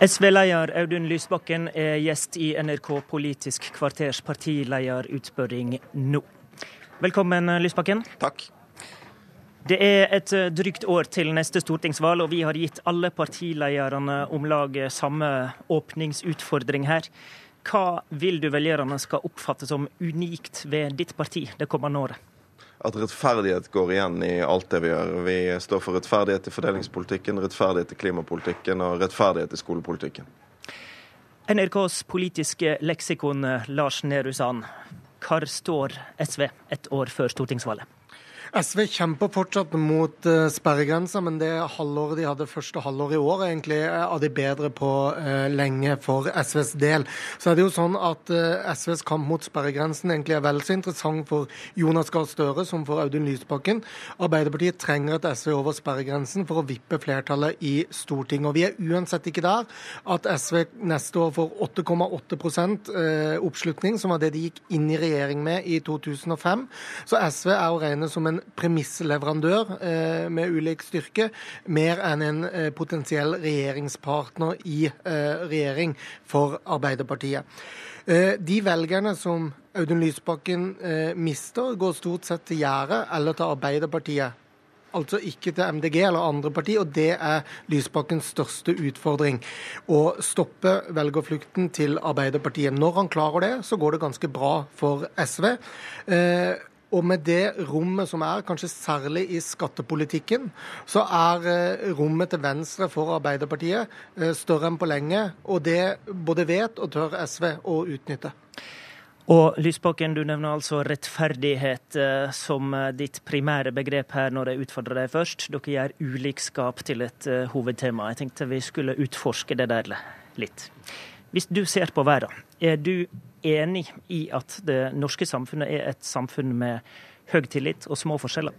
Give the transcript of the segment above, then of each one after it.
SV-leder Audun Lysbakken er gjest i NRK Politisk kvarters partilederutspørring nå. Velkommen, Lysbakken. Takk. Det er et eh, drygt år til neste stortingsvalg, og vi har gitt alle partilederne om lag samme åpningsutfordring her. Hva vil du velgerne skal oppfatte som unikt ved ditt parti det kommende året? At rettferdighet går igjen i alt det vi gjør. Vi står for rettferdighet i fordelingspolitikken, rettferdighet i klimapolitikken og rettferdighet i skolepolitikken. NRKs politiske leksikon, Lars Nehru Sand. Hvor står SV et år før stortingsvalget? SV kjemper fortsatt mot uh, sperregrensa, men det halvåret de hadde første halvår i år, er egentlig av de bedre på uh, lenge for SVs del. Så er det jo sånn at SVs kamp mot sperregrensen egentlig er vel så interessant for Jonas Gahr Støre som for Audun Lysbakken. Arbeiderpartiet trenger et SV over sperregrensen for å vippe flertallet i Stortinget. Og vi er uansett ikke der at SV neste år får 8,8% oppslutning, som var det de gikk inn i regjering med i 2005. Så SV er å regne som en premissleverandør eh, med ulik styrke, mer enn en eh, potensiell regjeringspartner i eh, regjering for Arbeiderpartiet. De velgerne som Audun Lysbakken mister, går stort sett til gjerdet eller til Arbeiderpartiet altså ikke til MDG eller andre parti, og det er Lysbakkens største utfordring. Å stoppe velgerflukten til Arbeiderpartiet. Når han klarer det, så går det ganske bra for SV. Og med det rommet som er, kanskje særlig i skattepolitikken, så er eh, rommet til venstre for Arbeiderpartiet eh, større enn på lenge. Og det både vet og tør SV å utnytte. Og Lysbakken, du nevner altså rettferdighet eh, som ditt primære begrep her når jeg utfordrer deg først. Dere gjør ulikskap til et hovedtema. Jeg tenkte vi skulle utforske det der litt. Hvis du ser på verden, er du enig i at det norske samfunnet er et samfunn med høy tillit og små forskjeller?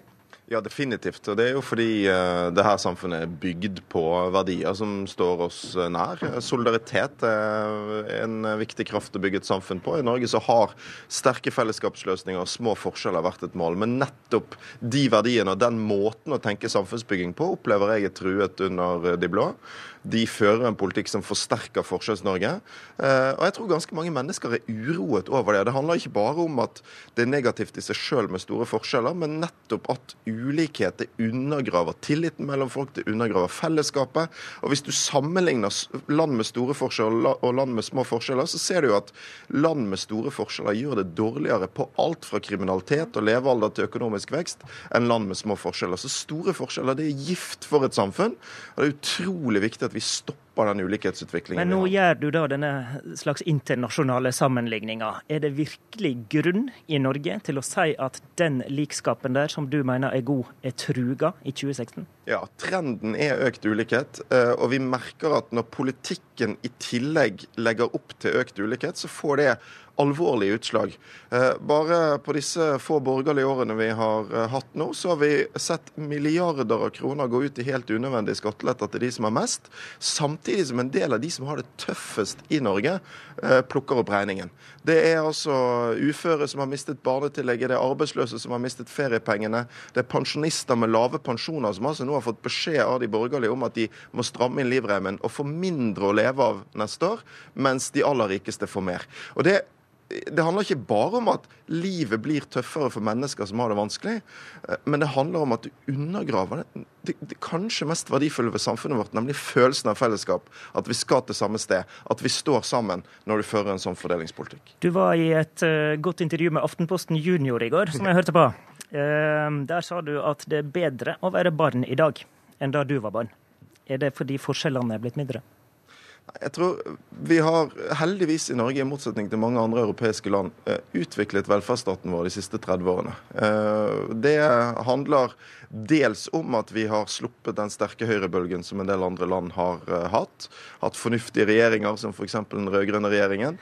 Ja, definitivt. Og det er jo fordi uh, det her samfunnet er bygd på verdier som står oss eh, nær. Solidaritet er en viktig kraft å bygge et samfunn på. I Norge så har sterke fellesskapsløsninger og små forskjeller vært et mål. Men nettopp de verdiene og den måten å tenke samfunnsbygging på opplever jeg er truet under de blå. De fører en politikk som forsterker Forskjells-Norge. Uh, og jeg tror ganske mange mennesker er uroet over det. Det handler ikke bare om at det er negativt i seg sjøl med store forskjeller, men nettopp at ulikhet undergraver tilliten mellom folk, det undergraver fellesskapet. Og Hvis du sammenligner land med store forskjeller og land med små forskjeller, så ser du jo at land med store forskjeller gjør det dårligere på alt fra kriminalitet og levealder til økonomisk vekst enn land med små forskjeller. Så store forskjeller det er gift for et samfunn. og Det er utrolig viktig at vi stopper stopper den ulikhetsutviklingen. Men nå gjør du da denne slags internasjonale sammenligninga. Er det virkelig grunn i Norge til å si at den likskapen der, som du mener er god, er truga i 2016? Ja, trenden er økt ulikhet. Eh, og vi merker at når politikken i tillegg legger opp til økt ulikhet, så får det alvorlige utslag. Eh, bare på disse få borgerlige årene vi har eh, hatt nå, så har vi sett milliarder av kroner gå ut i helt unødvendige skatteletter til de som har mest, samtidig som en del av de som har det tøffest i Norge, eh, plukker opp regningen. Det er altså uføre som har mistet barnetillegget, det er arbeidsløse som har mistet feriepengene, det er pensjonister med lave pensjoner som altså nå har fått beskjed av de borgerlige om at de må stramme inn livreimen og få mindre å leve av neste år, mens de aller rikeste får mer. Og det det handler ikke bare om at livet blir tøffere for mennesker som har det vanskelig, eh, men det handler om at du undergraver det, det, det kanskje mest verdifulle ved samfunnet vårt, nemlig følelsen av fellesskap. At vi skal til samme sted. At vi står sammen når du fører en sånn fordelingspolitikk. Du var i et uh, godt intervju med Aftenposten Junior i går, som jeg hørte på. Uh, der sa du at det er bedre å være barn i dag enn da du var barn. Er det fordi forskjellene er blitt mindre? Jeg tror Vi har heldigvis i Norge, i motsetning til mange andre europeiske land, eh, utviklet velferdsstaten vår de siste 30 årene. Eh, det handler dels om at vi har sluppet den sterke høyrebølgen som en del andre land har uh, hatt. Hatt fornuftige regjeringer, som f.eks. den rød-grønne regjeringen.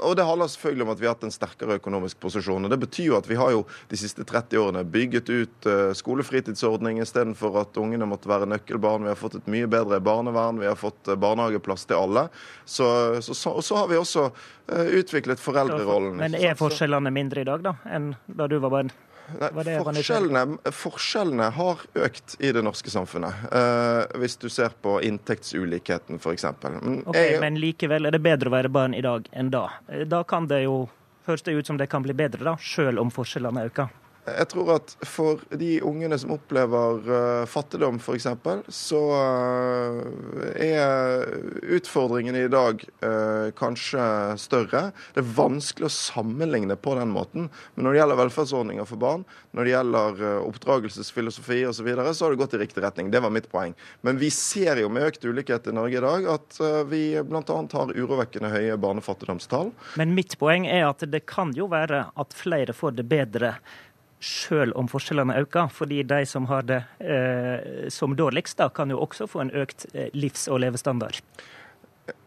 Og det handler selvfølgelig om at vi har hatt en sterkere økonomisk posisjon. og Det betyr jo at vi har jo de siste 30 årene bygget ut skolefritidsordning istedenfor at ungene måtte være nøkkelbarn. Vi har fått et mye bedre barnevern, vi har fått barnehageplass til alle. Så, så, så, så har vi også utviklet foreldrerollen. Men er forskjellene mindre i dag da, enn da du var barn? Nei, forskjellene, forskjellene, har økt i det norske samfunnet, uh, hvis du ser på inntektsulikheten f.eks. Men, okay, men likevel er det bedre å være barn i dag enn da. Da kan det jo høres det ut som det kan bli bedre, da, selv om forskjellene øker. Jeg tror at for de ungene som opplever uh, fattigdom, f.eks., så uh, er utfordringene i dag uh, kanskje større. Det er vanskelig å sammenligne på den måten. Men når det gjelder velferdsordninger for barn, når det gjelder oppdragelsesfilosofi osv., så, videre, så har det gått i riktig retning. Det var mitt poeng. Men vi ser jo med økt ulikhet i Norge i dag at vi bl.a. har urovekkende høye barnefattigdomstall. Men mitt poeng er at det kan jo være at flere får det bedre selv om forskjellene øker. Fordi de som har det eh, som dårligst, da, kan jo også få en økt eh, livs- og levestandard.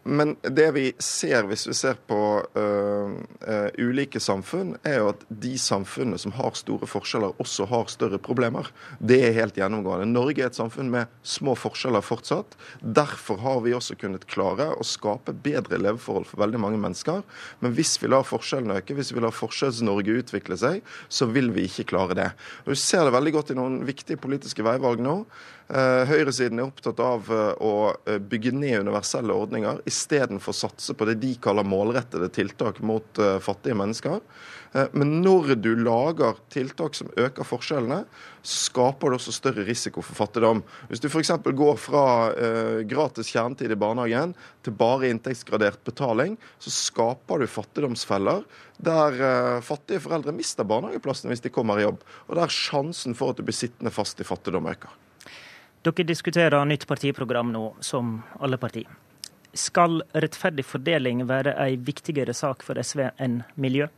Men det vi ser hvis vi ser på uh, uh, ulike samfunn, er jo at de samfunnene som har store forskjeller, også har større problemer. Det er helt gjennomgående. Norge er et samfunn med små forskjeller fortsatt. Derfor har vi også kunnet klare å skape bedre leveforhold for veldig mange mennesker. Men hvis vi lar forskjellene øke, hvis vi lar Forskjells-Norge utvikle seg, så vil vi ikke klare det. Og Vi ser det veldig godt i noen viktige politiske veivalg nå. Uh, høyresiden er opptatt av å bygge ned universelle ordninger istedenfor satse på det de kaller målrettede tiltak mot fattige mennesker. Men når du lager tiltak som øker forskjellene, skaper det også større risiko for fattigdom. Hvis du f.eks. går fra gratis kjernetid i barnehagen til bare inntektsgradert betaling, så skaper du fattigdomsfeller der fattige foreldre mister barnehageplassen hvis de kommer i jobb, og der sjansen for at du blir sittende fast i fattigdom øker. Dere diskuterer nytt partiprogram nå, som alle partier. Skal rettferdig fordeling være ei viktigere sak for SV enn miljø?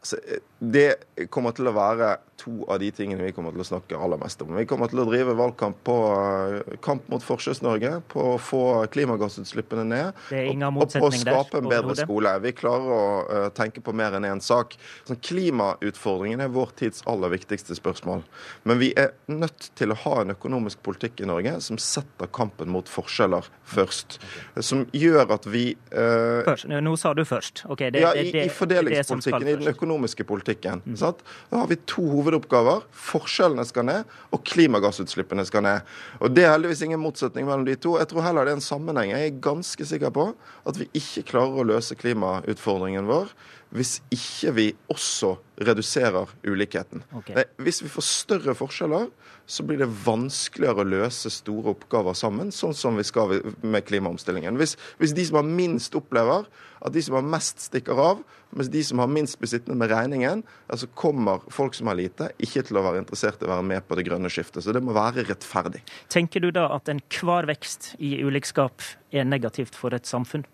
Altså, det kommer til å være to av de tingene vi kommer til å snakke aller mest om. Vi kommer til å drive valgkamp på eh, kamp mot Forskjells-Norge, på å få klimagassutslippene ned. og, og på å skape en bedre skole. Vi klarer å uh, tenke på mer enn én sak. Så klimautfordringen er vår tids aller viktigste spørsmål. Men vi er nødt til å ha en økonomisk politikk i Norge som setter kampen mot forskjeller først. Som gjør at vi uh, først. Nå sa du først. Okay, det, ja, i, i fordelingspolitikken, i den økonomiske politikken. Mm. Da har vi to hovedoppgaver. Forskjellene skal ned, og klimagassutslippene skal ned. Og Det er heldigvis ingen motsetning mellom de to. Jeg tror heller det er en sammenheng. Jeg er ganske sikker på at vi ikke klarer å løse klimautfordringen vår hvis ikke vi også reduserer ulikheten. Okay. Hvis vi får større forskjeller, så blir det vanskeligere å løse store oppgaver sammen, sånn som vi skal med klimaomstillingen. Hvis, hvis de som har minst, opplever at de som har mest, stikker av, mens de som har minst, blir sittende med regningen, altså kommer folk som har lite, ikke til å være interessert i å være med på det grønne skiftet. Så det må være rettferdig. Tenker du da at enhver vekst i ulikskap er negativt for et samfunn?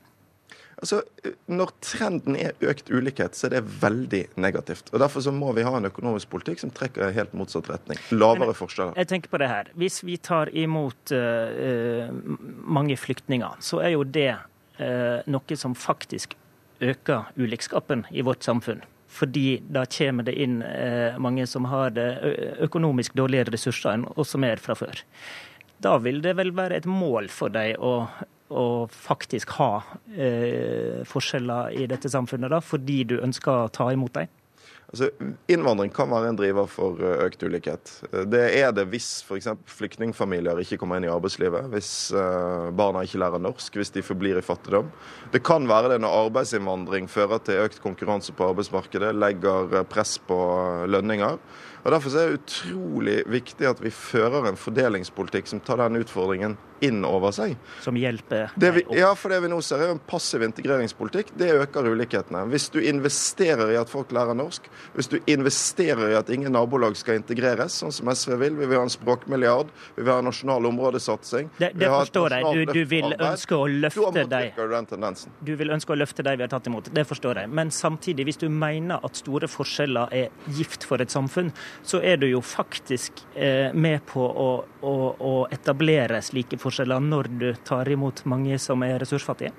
Altså, Når trenden er økt ulikhet, så er det veldig negativt. Og Derfor så må vi ha en økonomisk politikk som trekker i helt motsatt retning. Lavere forskjeller. Jeg tenker på det her. Hvis vi tar imot uh, mange flyktninger, så er jo det uh, noe som faktisk øker ulikskapen i vårt samfunn. Fordi da kommer det inn uh, mange som har økonomisk dårligere ressurser enn oss som er fra før. Da vil det vel være et mål for deg å å faktisk ha eh, forskjeller i dette samfunnet, da, fordi du ønsker å ta imot dem? Altså, innvandring kan være en driver for eh, økt ulikhet. Det er det hvis f.eks. flyktningfamilier ikke kommer inn i arbeidslivet, hvis uh, barna ikke lærer norsk, hvis de forblir i fattigdom. Det kan være det når arbeidsinnvandring fører til økt konkurranse på arbeidsmarkedet, legger press på lønninger. Og Derfor er det utrolig viktig at vi fører en fordelingspolitikk som tar den utfordringen inn over seg. Som hjelper vi, Ja, for det vi nå ser er en passiv integreringspolitikk. Det øker ulikhetene. Hvis du investerer i at folk lærer norsk, hvis du investerer i at ingen nabolag skal integreres, sånn som SV vil, vi vil ha en språkmilliard, vi vil ha en nasjonal områdesatsing Det, det forstår jeg. Du, du, vil ønske å løfte deg. Du, du vil ønske å løfte deg vi har tatt imot. Det forstår jeg. Men samtidig, hvis du mener at store forskjeller er gift for et samfunn, så er du jo faktisk eh, med på å, å, å, etablere slike forskjeller når du tar imot mange som er ressursfattige?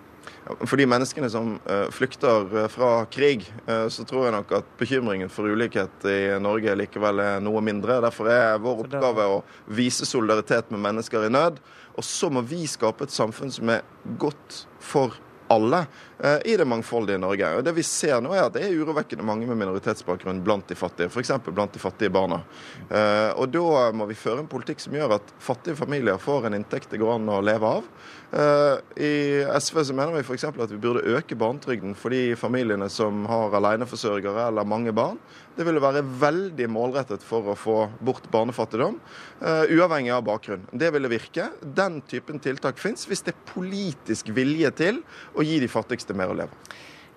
For de menneskene som uh, flykter uh, fra krig, så tror jeg nok at bekymringen for ulikhet i Norge likevel er noe mindre. Derfor er vår oppgave å vise solidaritet med mennesker i nød. Og så må vi skape et samfunn som er godt for alle eh, i det mangfoldige Norge. Og det vi ser nå er at Det er urovekkende mange med minoritetsbakgrunn blant de fattige, f.eks. blant de fattige barna. Eh, og Da må vi føre en politikk som gjør at fattige familier får en inntekt det går an å leve av. Eh, I SV så mener vi f.eks. at vi burde øke barnetrygden for de familiene som har aleneforsørgere eller mange barn. Det ville være veldig målrettet for å få bort barnefattigdom, uavhengig av bakgrunn. Det ville virke. Den typen tiltak fins hvis det er politisk vilje til å gi de fattigste mer å leve.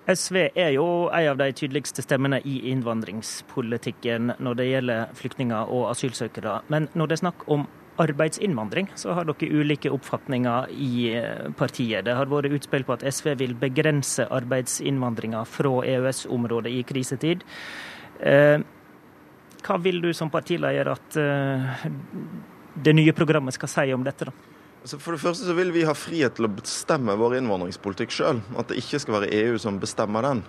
SV er jo en av de tydeligste stemmene i innvandringspolitikken når det gjelder flyktninger og asylsøkere. Men når det er snakk om arbeidsinnvandring, så har dere ulike oppfatninger i eh, partiet. Det har vært utspill på at SV vil begrense arbeidsinnvandringa fra EØS-området i krisetid. Eh, hva vil du som partileder at eh, det nye programmet skal si om dette? da? Altså for det første så vil vi ha frihet til å bestemme vår innvandringspolitikk sjøl. At det ikke skal være EU som bestemmer den.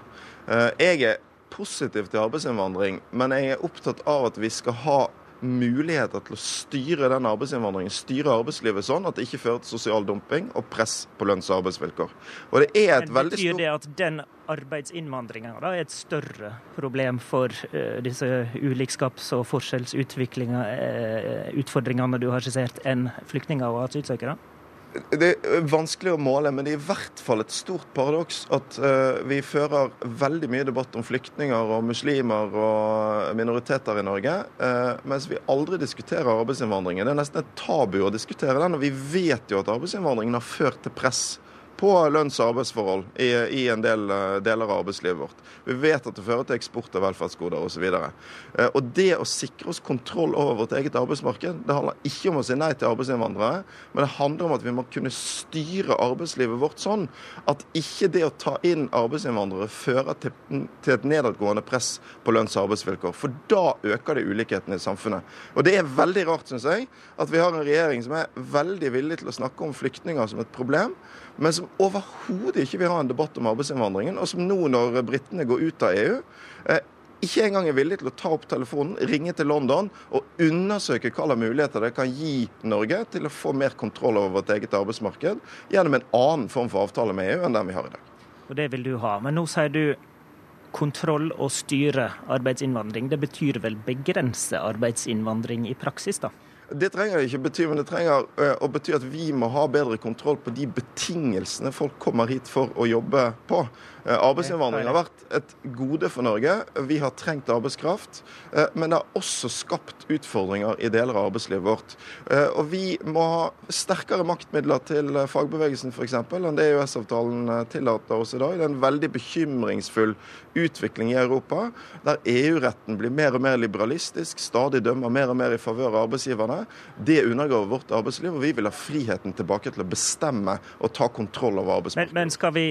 Eh, jeg er positiv til arbeidsinnvandring, men jeg er opptatt av at vi skal ha muligheter til å styre den arbeidsinnvandringen, styre arbeidslivet sånn at det ikke fører til sosial dumping og press på lønns- og arbeidsvilkår. Og det er et Men veldig Betyr det at den arbeidsinnvandringa er et større problem for uh, disse ulikskaps- og forskjellsutviklingene, uh, utfordringene du har skissert, enn flyktninger og asylsøkere? Det er vanskelig å måle, men det er i hvert fall et stort paradoks at uh, vi fører veldig mye debatt om flyktninger og muslimer og minoriteter i Norge, uh, mens vi aldri diskuterer arbeidsinnvandringen. Det er nesten et tabu å diskutere den, og vi vet jo at arbeidsinnvandringen har ført til press på lønns- og arbeidsforhold i, i en del uh, deler av arbeidslivet vårt. Vi vet at det fører til eksport av velferdsgoder osv. Uh, og det å sikre oss kontroll over vårt eget arbeidsmarked, det handler ikke om å si nei til arbeidsinnvandrere, men det handler om at vi må kunne styre arbeidslivet vårt sånn at ikke det å ta inn arbeidsinnvandrere fører til, til et nedadgående press på lønns- og arbeidsvilkår. For da øker det ulikhetene i samfunnet. Og det er veldig rart, syns jeg, at vi har en regjering som er veldig villig til å snakke om flyktninger som et problem men som overhodet ikke vil ha en debatt om arbeidsinnvandringen, og som nå, når britene går ut av EU, eh, ikke engang er villig til å ta opp telefonen, ringe til London og undersøke hva slags muligheter det kan gi Norge til å få mer kontroll over vårt eget arbeidsmarked gjennom en annen form for avtale med EU enn den vi har i dag. Og Det vil du ha. Men nå sier du kontroll og styre arbeidsinnvandring. Det betyr vel begrense arbeidsinnvandring i praksis, da? Det trenger det ikke bety, men det trenger eh, å bety at vi må ha bedre kontroll på de betingelsene folk kommer hit for å jobbe på. Eh, arbeidsinnvandring har vært et gode for Norge. Vi har trengt arbeidskraft. Eh, men det har også skapt utfordringer i deler av arbeidslivet vårt. Og vi må ha sterkere maktmidler til fagbevegelsen f.eks. enn det EØS-avtalen tillater oss i dag. Det er en veldig bekymringsfull utvikling i Europa, der EU-retten blir mer og mer liberalistisk, stadig dømmer mer og mer i favør av arbeidsgiverne. Det undergraver vårt arbeidsliv, og vi vil ha friheten tilbake til å bestemme og ta kontroll over arbeidsmarkedet. Men, men skal vi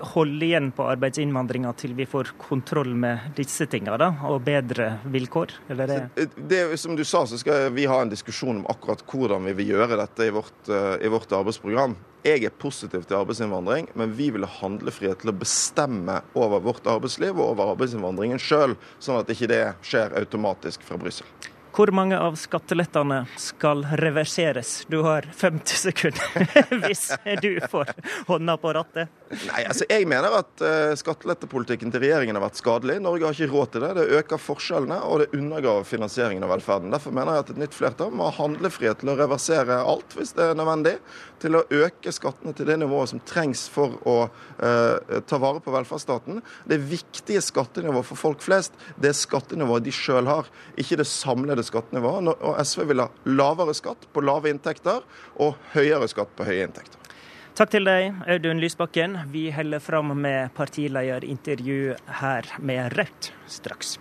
holde igjen på arbeidsinnvandringa til vi får kontroll med disse tinga, da, og bedre vilkår? Eller det? det? Som du sa, så skal vi ha en diskusjon om akkurat hvordan vi vil gjøre dette i vårt, eh, i vårt arbeidsprogram. Jeg er positiv til arbeidsinnvandring, men vi vil ha handlefrihet til å bestemme over vårt arbeidsliv og over arbeidsinnvandringen sjøl, sånn at ikke det skjer automatisk fra Brussel. Hvor mange av skattelettene skal reverseres? Du har 50 sekunder hvis du får hånda på rattet. Nei, altså Jeg mener at uh, skattelettepolitikken til regjeringen har vært skadelig. Norge har ikke råd til det. Det øker forskjellene, og det undergraver finansieringen av velferden. Derfor mener jeg at et nytt flertall må ha handlefrihet til å reversere alt hvis det er nødvendig. Til å øke skattene til det nivået som trengs for å uh, ta vare på velferdsstaten. Det viktige skattenivået for folk flest, det er skattenivået de sjøl har, ikke det samlede skattenivået. Og SV vil ha lavere skatt på lave inntekter og høyere skatt på høye inntekter. Takk til deg, Audun Lysbakken. Vi holder fram med partilederintervju her med Rødt straks.